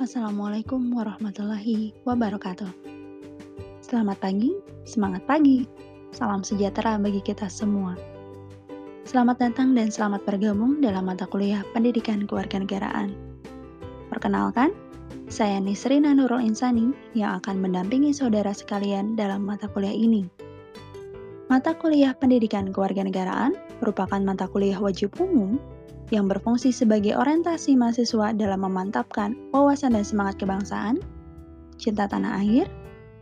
Assalamualaikum warahmatullahi wabarakatuh. Selamat pagi, semangat pagi, salam sejahtera bagi kita semua. Selamat datang dan selamat bergabung dalam mata kuliah Pendidikan Kewarganegaraan. Perkenalkan, saya Nisrina Nurul Insani yang akan mendampingi saudara sekalian dalam mata kuliah ini. Mata kuliah Pendidikan Kewarganegaraan merupakan mata kuliah wajib umum yang berfungsi sebagai orientasi mahasiswa dalam memantapkan wawasan dan semangat kebangsaan, cinta tanah air,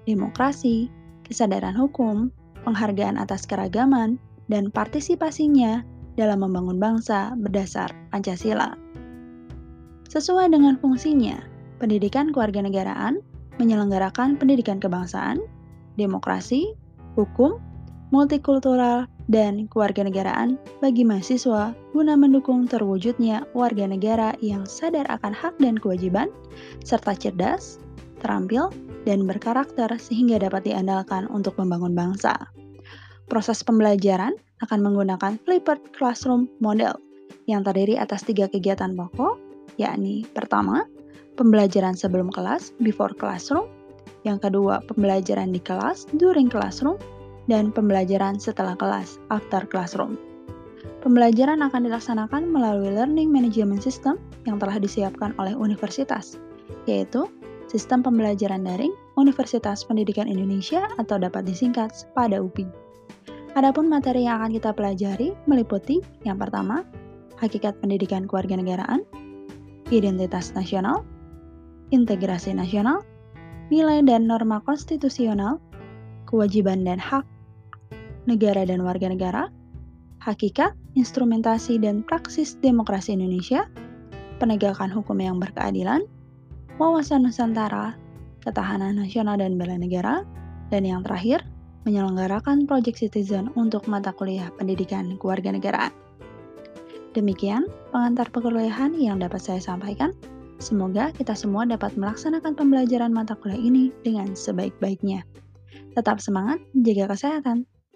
demokrasi, kesadaran hukum, penghargaan atas keragaman, dan partisipasinya dalam membangun bangsa berdasar Pancasila. Sesuai dengan fungsinya, pendidikan kewarganegaraan menyelenggarakan pendidikan kebangsaan, demokrasi, hukum, multikultural, dan kewarganegaraan bagi mahasiswa guna mendukung terwujudnya warga negara yang sadar akan hak dan kewajiban, serta cerdas, terampil, dan berkarakter sehingga dapat diandalkan untuk membangun bangsa. Proses pembelajaran akan menggunakan flipped classroom model yang terdiri atas tiga kegiatan pokok, yakni pertama, pembelajaran sebelum kelas, before classroom, yang kedua, pembelajaran di kelas, during classroom, dan pembelajaran setelah kelas after classroom. Pembelajaran akan dilaksanakan melalui Learning Management System yang telah disiapkan oleh universitas, yaitu Sistem Pembelajaran Daring Universitas Pendidikan Indonesia atau dapat disingkat pada UPI. Adapun materi yang akan kita pelajari meliputi yang pertama, hakikat pendidikan kewarganegaraan, identitas nasional, integrasi nasional, nilai dan norma konstitusional, kewajiban dan hak negara dan warga negara, hakikat, instrumentasi dan praksis demokrasi Indonesia, penegakan hukum yang berkeadilan, wawasan Nusantara, ketahanan nasional dan bela negara, dan yang terakhir, menyelenggarakan Project Citizen untuk mata kuliah pendidikan kewarganegaraan. Demikian pengantar perkuliahan yang dapat saya sampaikan. Semoga kita semua dapat melaksanakan pembelajaran mata kuliah ini dengan sebaik-baiknya. Tetap semangat, jaga kesehatan.